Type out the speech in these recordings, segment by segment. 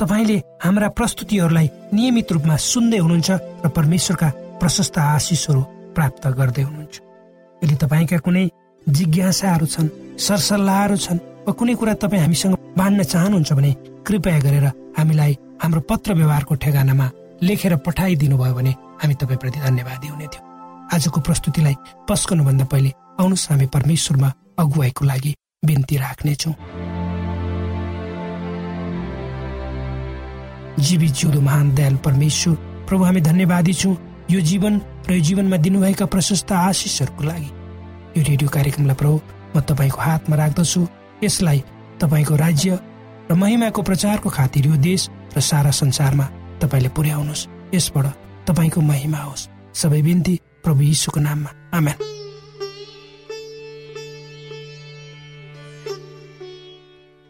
तपाईँले हाम्रा प्रस्तुतिहरूलाई नियमित रूपमा सुन्दै हुनुहुन्छ र परमेश्वरका प्रशस्त आशिषहरू प्राप्त गर्दै हुनुहुन्छ। यदि तपाईँका कुनै जिज्ञासाहरू छन् सरसल्लाहहरू छन् वा कुनै कुरा तपाईँ हामीसँग बाँड्न चाहनुहुन्छ भने कृपया गरेर हामीलाई हाम्रो पत्र व्यवहारको ठेगानामा लेखेर पठाइदिनु भयो भने हामी तपाईँप्रति धन्यवादी हुने थियौँ। आजको प्रस्तुतिलाई पस्कनुभन्दा पहिले आउनुहोस् हामी परमेश्वरमा अगुवाईको लागि बिन्ती राख्नेछौँ। जीवित जिउँदो महान दयाल परमेश्वर। प्रभु हामी धन्यवादी छौँ। यो जीवन र यो जीवनमा दिनुभएका प्रशस्त आशिषहरूको लागि। यो रेडियो कार्यक्रमलाई प्रभु म तपाईँको हातमा राख्दछु। यसलाई तपाईँको राज्य र महिमाको प्रचारको खातिर यो देश र सारा संसारमा तपाईँले पुर्याउनुहोस्। यसबाट तपाईँको महिमा होस्। सबै बिन्ती प्रभु यीशुको नाममा। आमेन।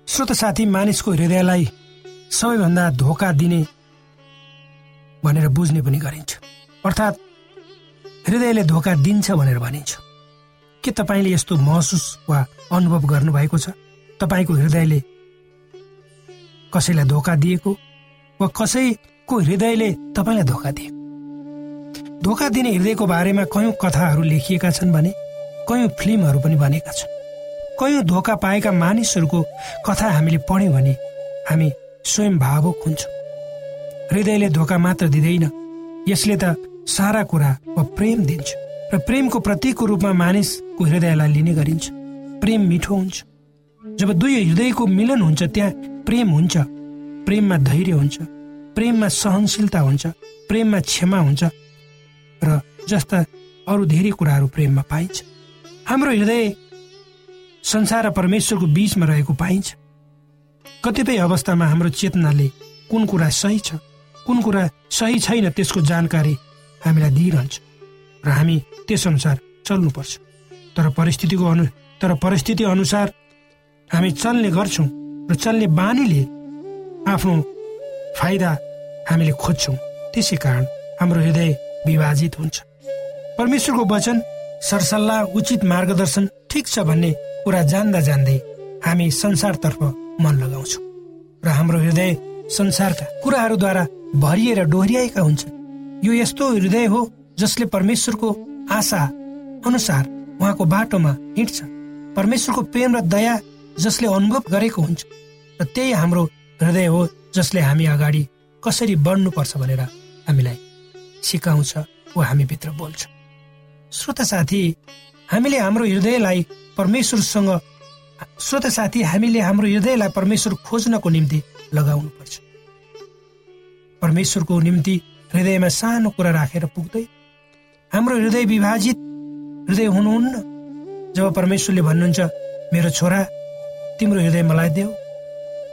श्रोत साथी मानिसको हृदयलाई सबैभन्दा धोका दिने भनेर बुझ्ने पनि गरिन्छ। अर्थात् हृदयले धोका दिन्छ भनेर भनिन्छ। के तपाईँले यस्तो महसुस वा अनुभव गर्नुभएको छ? तपाईँको हृदयले कसैलाई धोका दिएको वा कसैको हृदयले तपाईँलाई धोका दिएको धोका दिने हृदयको बारेमा कयौँ कथाहरू लेखिएका छन् भने कयौँ फिल्महरू पनि बनेका छन्। कयौँ धोका पाएका मानिसहरूको कथा हामीले पढ्यौँ भने हामी स्वयं भावुक हुन्छौँ हृदयले धोका मात्र दिँदैन यसले त सारा कुरा वा प्रेम दिन्छ र प्रेमको प्रतीकको रूपमा मानिसको हृदयलाई लिने गरिन्छ प्रेम मिठो हुन्छ जब दुई हृदयको मिलन हुन्छ त्यहाँ प्रेम हुन्छ प्रेममा धैर्य हुन्छ प्रेममा सहनशीलता हुन्छ प्रेममा क्षमा हुन्छ र जस्ता अरू धेरै कुराहरू प्रेममा पाइन्छ हाम्रो हृदय संसार र परमेश्वरको बीचमा रहेको पाइन्छ कतिपय अवस्थामा हाम्रो चेतनाले कुन कुरा सही छ कुन कुरा सही छैन त्यसको जानकारी हामीलाई दिइरहन्छ र हामी त्यसअनुसार चल्नुपर्छ। तर परिस्थितिको अनु तर परिस्थिति अनुसार हामी चल्ने गर्छौँ र चल्ने बानीले आफ्नो फाइदा हामीले खोज्छौँ। त्यसै कारण हाम्रो हृदय विभाजित हुन्छ। परमेश्वरको वचन सरसल्लाह उचित मार्गदर्शन ठिक छ भन्ने कुरा जान्दा जान्दै हामी संसारतर्फ मन लगाउँछौँ र हाम्रो हृदय संसारका कुराहरूद्वारा भरिएर डोहोऱ्याएका हुन्छन्। यो यस्तो हृदय हो जसले परमेश्वरको आशा अनुसार उहाँको बाटोमा हिँड्छ। परमेश्वरको प्रेम र दया जसले अनुभव गरेको हुन्छ। र त्यही हाम्रो हृदय हो जसले हामी अगाडि कसरी बढ्नुपर्छ भनेर हामीलाई सिकाउँछ वा हामीभित्र बोल्छ। श्रोत साथी हामीले हाम्रो हृदयलाई परमेश्वरसँग श्रोत साथी हामीले हाम्रो हृदयलाई परमेश्वर खोज्नको निम्ति लगाउनु पर्छ परमेश्वरको निम्ति हृदयमा सानो कुरा राखेर पुग्दै हाम्रो हृदय विभाजित हृदय हुनुहुन्न। जब परमेश्वरले भन्नुहुन्छ मेरो छोरा तिम्रो हृदय मलाई देऊ।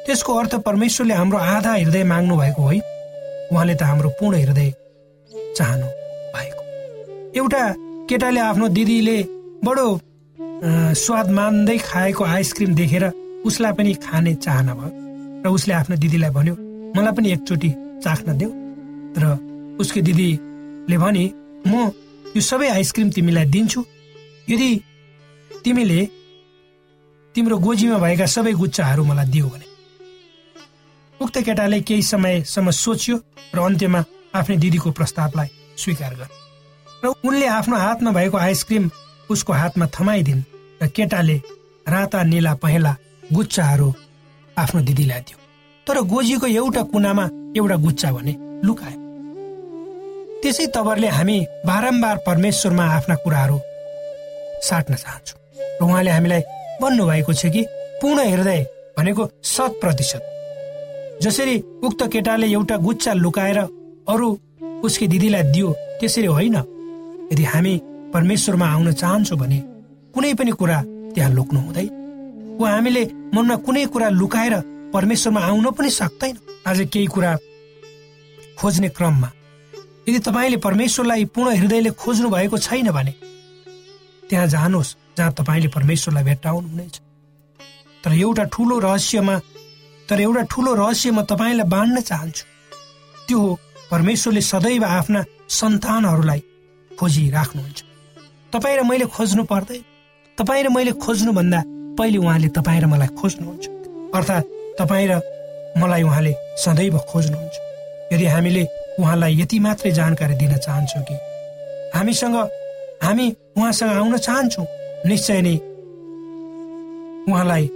त्यसको अर्थ परमेश्वरले हाम्रो आधा हृदय माग्नु भएको होइन। उहाँले त हाम्रो पूर्ण हृदय चाहनु भएको। एउटा केटाले आफ्नो दिदीले बडो स्वाद मान्दै खाएको आइसक्रिम देखेर उसलाई पनि खाने चाहना भयो। र उसले आफ्नो दिदीलाई भन्यो मलाई पनि एकचोटि चाख्न देऊ। र उसको दिदीले भने म यो सबै आइसक्रिम तिमीलाई दिन्छु। यदि तिमीले तिम्रो गोजीमा भएका सबै गुच्चाहरू मलाई दियो भने। उक्त केटाले केही समयसम्म सोच्यो र अन्त्यमा आफ्नै दिदीको प्रस्तावलाई स्वीकार गरे र उनले आफ्नो हातमा भएको आइसक्रिम उसको हातमा थमाइदिन्। र केटाले राता निला पहेँला गुच्चाहरू आफ्नो दिदीलाई दियो। तर गोजीको एउटा कुनामा एउटा गुच्चा भने लुकायो। त्यसै तवरले हामी बारम्बार परमेश्वरमा आफ्ना कुराहरू साट्न चाहन्छौँ। र उहाँले हामीलाई भन्नुभएको छ कि पूर्ण हृदय भनेको शत प्रतिशत। जसरी उक्त केटाले एउटा गुच्चा लुकाएर अरू उसकी दिदीलाई दियो त्यसरी होइन। यदि हामी परमेश्वरमा आउन चाहन्छौँ भने कुनै पनि कुरा त्यहाँ लुक्नु हुँदैन वा हामीले मनमा कुनै कुरा लुकाएर परमेश्वरमा आउन पनि सक्दैन। आज केही कुरा खोज्ने क्रममा यदि तपाईँले परमेश्वरलाई पूर्ण हृदयले खोज्नु भएको छैन भने त्यहाँ जानुहोस् जहाँ तपाईँले परमेश्वरलाई भेट्टाउनु हुनेछ। तर एउटा ठुलो रहस्यमा तर एउटा ठुलो रहस्य म तपाईँलाई बाँड्न चाहन्छु। त्यो हो परमेश्वरले सदैव आफ्ना सन्तानहरूलाई खोजिराख्नुहुन्छ। तपाईँ र मैले खोज्नु पर्दैन। तपाईँ र मैले खोज्नुभन्दा पहिले उहाँले तपाईँ र मलाई खोज्नुहुन्छ। अर्थात् तपाईँ र मलाई उहाँले सदैव खोज्नुहुन्छ। यदि हामीले उहाँलाई यति मात्रै जानकारी दिन चाहन्छौँ कि हामीसँग हामी उहाँसँग आउन चाहन्छौँ निश्चय नै उहाँलाई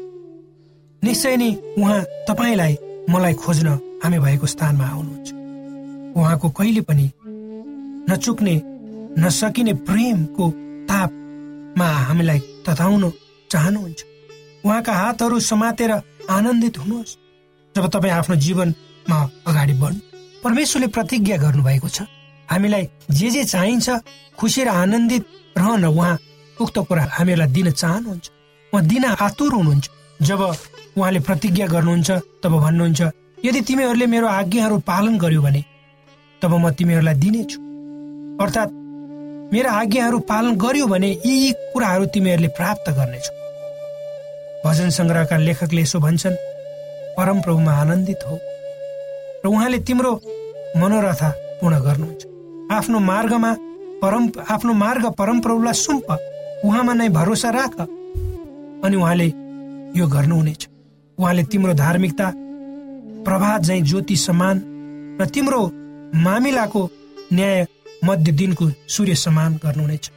निश्चय नै उहाँ तपाईँलाई मलाई खोज्न हामी भएको स्थानमा आउनुहुन्छ। उहाँको कहिले पनि नचुक्ने नसकिने प्रेमको तापमा हामीलाई तताउन चाहनुहुन्छ। उहाँका हातहरू समातेर आनन्दित हुनुहोस्। जब तपाईँ आफ्नो जीवनमा अगाडि बढ्नु परमेश्वरले प्रतिज्ञा गर्नुभएको छ। हामीलाई जे जे चाहिन्छ खुसी र आनन्दित रहन उहाँ उक्त कुरा हामीलाई दिन चाहनुहुन्छ। उहाँ दिन आतुर हुनुहुन्छ। जब उहाँले प्रतिज्ञा गर्नुहुन्छ तब भन्नुहुन्छ यदि तिमीहरूले मेरो आज्ञाहरू पालन गर्यो भने तब म तिमीहरूलाई दिनेछु। अर्थात् मेरा आज्ञाहरू पालन गर्यो भने यी यी कुराहरू तिमीहरूले प्राप्त गर्नेछौ। भजन सङ्ग्रहका लेखकले यसो भन्छन् परमप्रभुमा आनन्दित हो र उहाँले तिम्रो मनोरथा पूर्ण गर्नुहुन्छ। आफ्नो मार्गमा परम आफ्नो मार्ग परमप्रभुलाई सुम्प उहाँमा नै भरोसा राख। अनि उहाँले यो गर्नुहुनेछ। उहाँले तिम्रो धार्मिकता प्रभात झै ज्योति समान र तिम्रो मामिलाको न्याय मध्य दिनको सूर्य समान गर्नुहुनेछ।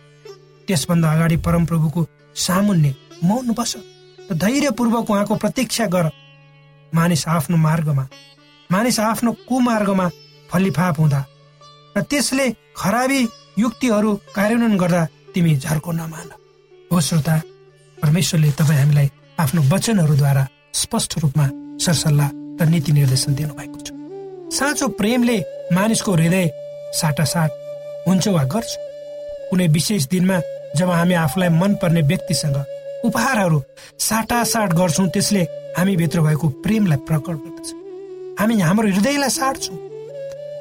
त्यसभन्दा अगाडि परमप्रभुको सामुन्ने मौन बस र धैर्यपूर्वक उहाँको प्रतीक्षा गर। मानिस आफ्नो मार्गमा मानिस आफ्नो कुमार्गमा फलिफाप हुँदा र त्यसले खराबी युक्तिहरू कार्यान्वयन गर्दा तिमी झर्को नमान। हो श्रोता परमेश्वरले तपाईँ हामीलाई आफ्नो वचनहरूद्वारा स्पष्ट रूपमा सरसल्लाह र नीति निर्देशन दिनुभएको छ। साँचो प्रेमले मानिसको हृदय साटासाट हुन्छ वा गर्छ? कुनै विशेष दिनमा जब हामी आफूलाई मनपर्ने व्यक्तिसँग उपहारहरू साटासाट गर्छौँ त्यसले हामी भित्र भएको प्रेमलाई प्रकट गर्दछ। हामी हाम्रो हृदयलाई साट्छौँ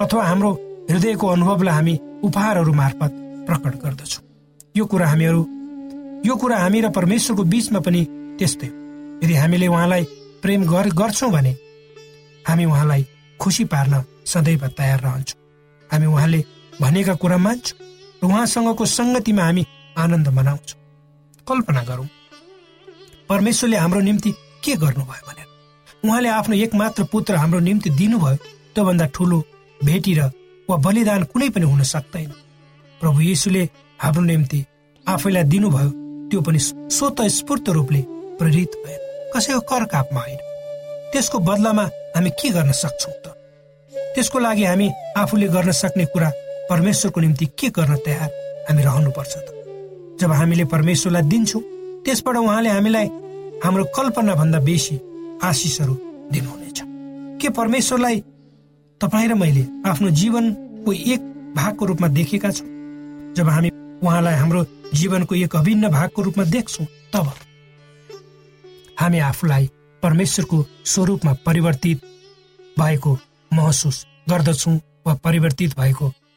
अथवा हाम्रो हृदयको अनुभवलाई हामी उपहारहरू मार्फत प्रकट गर्दछौँ। यो कुरा हामीहरू यो कुरा हामी र परमेश्वरको बिचमा पनि त्यस्तै यदि हामीले उहाँलाई प्रेम गर्छौँ भने हामी उहाँलाई खुसी पार्न सदैव तयार रहन्छौँ। हामी उहाँले भनेका कुरा मान्छौँ र उहाँसँगको सङ्गतिमा हामी आनन्द मनाउँछौँ। कल्पना गरौँ परमेश्वरले हाम्रो निम्ति के गर्नुभयो भनेर उहाँले आफ्नो एकमात्र पुत्र हाम्रो निम्ति दिनुभयो त्योभन्दा ठुलो भेटी र वा बलिदान कुनै पनि हुन सक्दैन। प्रभु यीशुले हाम्रो निम्ति आफैलाई दिनुभयो त्यो पनि स्वत स्फूर्त रूपले प्रेरित भयो कसैको कर कापमा होइन। त्यसको बदलामा हामी के गर्न सक्छौँ त? त्यसको लागि हामी आफूले गर्न सक्ने कुरा परमेश्वरको निम्ति के गर्न तयार? हामी रहनुपर्छ त। जब हामीले परमेश्वरलाई दिन्छौँ त्यसबाट उहाँले हामीलाई हाम्रो कल्पना भन्दा बेसी आशिषहरू दिनुहुनेछ। के परमेश्वरलाई तपाईँ र मैले आफ्नो जीवनको एक भागको रूपमा देखेका छौँ? जब हामी उहाँलाई हाम्रो जीवनको एक अभिन्न भागको रूपमा देख्छौँ तब हामी आफूलाई परमेश्वरको स्वरूपमा परिवर्तित भएको महसुस गर्दछौँ वा परिवर्तित भएको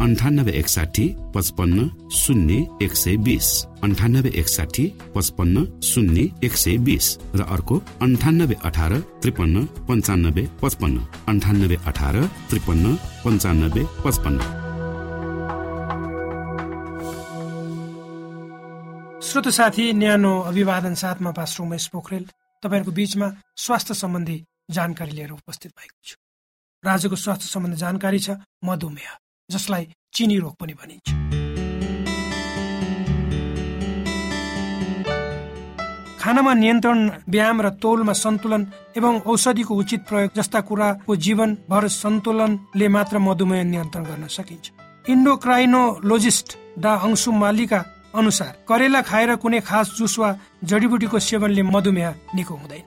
अन्ठानब्बे एकसाठी पचपन्न शून्य एक सय बिस अन्ठानब्बे एकसाठी पचपन्न शून्य एक सय बिस र अर्को अन्ठानब्बे अठार त्रिपन्न पन्चानब्बे पचपन्न. अन्ठानब्बे अठार त्रिपन्न पन्चानब्बे पचपन्न. श्रोत साथी न्यानो अभिवादन साथमा पास्टर उमेश पोखरेल तपाईँहरूको बिचमा स्वास्थ्य सम्बन्धी जानकारी लिएर उपस्थित भएको छु। र स्वास्थ्य सम्बन्धी जानकारी छ मधुमेह। जसलाई चिनी रोग पनि भनिन्छ। खानामा नियन्त्रण व्यायाम र तौलमा सन्तुलन एवं औषधिको उचित प्रयोग जस्ता कुराको जीवनभर सन्तुलनले मात्र मधुमेह नियन्त्रण गर्न सकिन्छ। इन्डोक्राइनोलोजिस्ट डा अंशु मालिका अनुसार करेला खाएर कुनै खास जुस वा जडीबुटीको सेवनले मधुमेह निको हुँदैन।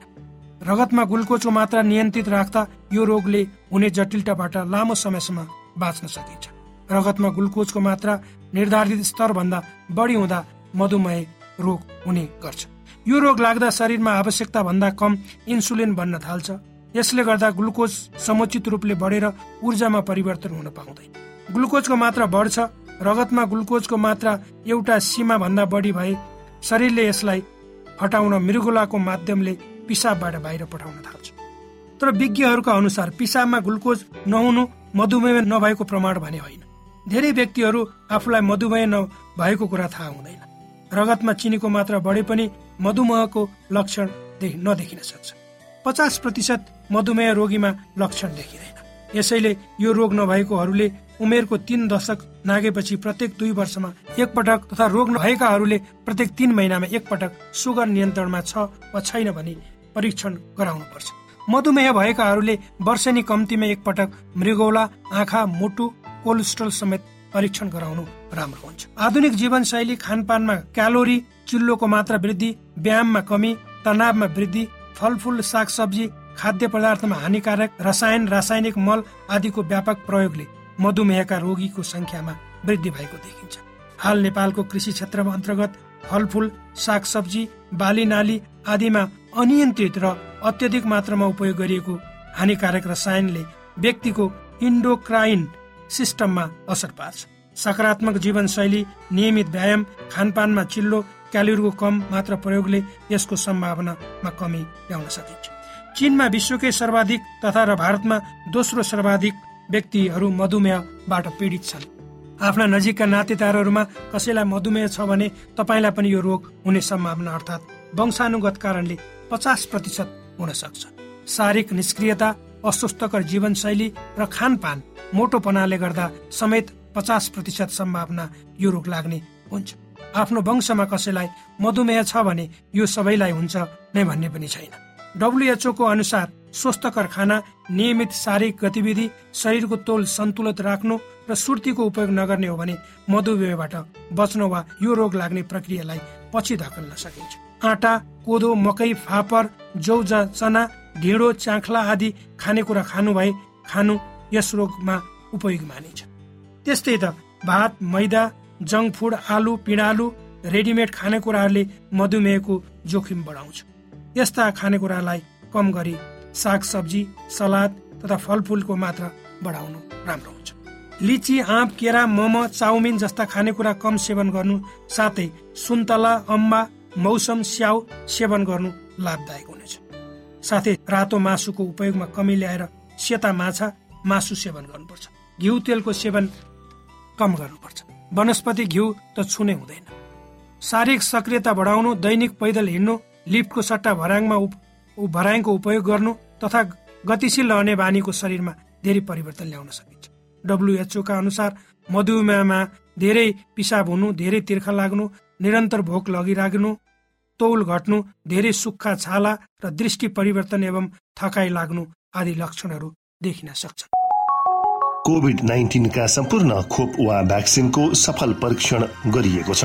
रगतमा ग्लुकोजको मात्रा नियन्त्रित राख्दा यो रोगले हुने जटिलताबाट लामो समयसम्म बाँच्न सकिन्छ। रगतमा ग्लुकोजको मात्रा निर्धारित स्तर भन्दा बढी हुँदा मधुमेह रोग हुने गर्छ। यो रोग लाग्दा शरीरमा आवश्यकता भन्दा कम इन्सुलिन बन्न थाल्छ। यसले गर्दा ग्लुकोज समुचित रूपले बढेर ऊर्जामा परिवर्तन हुन पाउँदैन। ग्लुकोजको मात्रा बढ्छ रगतमा ग्लुकोजको मात्रा एउटा सीमा भन्दा बढी भए शरीरले यसलाई हटाउन मृगुलाको माध्यमले पिसाबबाट बाहिर पठाउन थाल्छ। तर विज्ञहरूका अनुसार पिसाबमा ग्लुकोज नहुनु मधुमेह नभएको प्रमाण भने होइन। धेरै व्यक्तिहरू आफूलाई मधुमेह नभएको कुरा थाहा हुँदैन। रगतमा चिनीको मात्रा बढे पनि मधुमेहको लक्षण नदेखिन सक्छ। पचास प्रतिशत मधुमेह रोगीमा लक्षण देखिँदैन। यसैले यो रोग नभएकोहरूले उमेरको तीन दशक नागेपछि प्रत्येक दुई वर्षमा एकपटक तथा रोग नभएकाहरूले प्रत्येक तीन महिनामा एकपटक सुगर नियन्त्रणमा छ वा छैन भनी परीक्षण गराउनु पर्छ मधुमेह भएकाहरूले वर्षेनी कम्तीमा एकपटक मृगौला आँखा मुटु कोलेस्ट्रोल समेत परीक्षण गराउनु राम्रो हुन्छ। आधुनिक जीवनशैली खानपानमा क्यालोरी चिल्लोको मात्रा वृद्धि व्यायाममा कमी तनावमा वृद्धि फलफुल सागसब्जी खाद्य पदार्थमा हानिकारक रसायन रासायनिक मल आदिको व्यापक प्रयोगले मधुमेहका रोगीको संख्यामा वृद्धि भएको देखिन्छ। हाल नेपालको कृषि क्षेत्रमा अन्तर्गत फलफुल सागसब्जी बाली नाली आदिमा अनियन्त्रित र अत्यधिक मात्रामा उपयोग गरिएको हानिकारक रसायनले व्यक्तिको इन्डोक्राइन सिस्टममा असर पार्छ। सकारात्मक जीवनशैली नियमित व्यायाम खानपानमा चिल्लो क्यालोरीको कम मात्रा प्रयोगले यसको सम्भावनामा कमी ल्याउन सकिन्छ। चीनमा विश्वकै सर्वाधिक तथा र भारतमा दोस्रो सर्वाधिक व्यक्तिहरू मधुमेहबाट पीडित छन्। आफ्ना नजिकका नातेदारहरूमा कसैलाई मधुमेह छ भने तपाईँलाई पनि यो रोग हुने सम्भावना अर्थात् वंशानुगत कारणले पचास प्रतिशत हुन सक्छ। शारीरिक निष्क्रियता अस्वस्थकर जीवनशैली र खानपान मोटोपनाले गर्दा समेत पचास प्रतिशत सम्भावना यो रोग लाग्ने हुन्छ। आफ्नो वंशमा कसैलाई मधुमेह छ भने यो सबैलाई हुन्छ नै भन्ने पनि छैन। डब्लुएचओको अनुसार स्वस्थकर खाना नियमित शारीरिक गतिविधि शरीरको तोल सन्तुलित राख्नु र सुर्तीको उपयोग नगर्ने हो भने मधुमेहबाट बच्नु वा यो रोग लाग्ने प्रक्रियालाई पछि धकल्न सकिन्छ। आँटा कोदो मकै फापर जौ चना ढिँडो चाख्ला आदि खानेकुरा खानु भए खानु यस रोगमा उपयोगी मानिन्छ। त्यस्तै त भात मैदा जङ्क फुड आलु पिँडालु रेडिमेड खानेकुराहरूले मधुमेहको जोखिम बढाउँछ। यस्ता खानेकुरालाई कम गरी साग सब्जी सलाद तथा फलफुलको मात्रा बढाउनु राम्रो हुन्छ। लिची आँप केरा मोमो चाउमिन जस्ता खानेकुरा कम सेवन गर्नु साथै सुन्तला अम्बा मौसम स्याउ सेवन गर्नु लाभदायक हुनेछ। साथै रातो मासुको उपयोगमा कमी ल्याएर सेता माछा मासु सेवन गर्नुपर्छ। घिउ तेलको सेवन कम गर्नुपर्छ। वनस्पति घिउ त छुनै हुँदैन। शारीरिक सक्रियता बढाउनु दैनिक पैदल हिँड्नु लिफ्टको सट्टा भराङमा भराङको उपयोग गर्नु तथा गतिशील रहने बानीको शरीरमा धेरै परिवर्तन ल्याउन सकिन्छ। डब्लुएचओका अनुसार मधुमेहमा धेरै पिसाब हुनु धेरै तिर्खा लाग्नु निरन्तर भोक लगिराख्नु तौल घट्नु धेरै सुक्खा छाला र दृष्टि परिवर्तन एवं थकाइ लाग्नु आदि लक्षणहरू देखिन सक्छ। कोभिड नाइन्टिनका सम्पूर्ण खोप वा भ्याक्सिनको सफल परीक्षण गरिएको छ।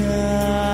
मेरो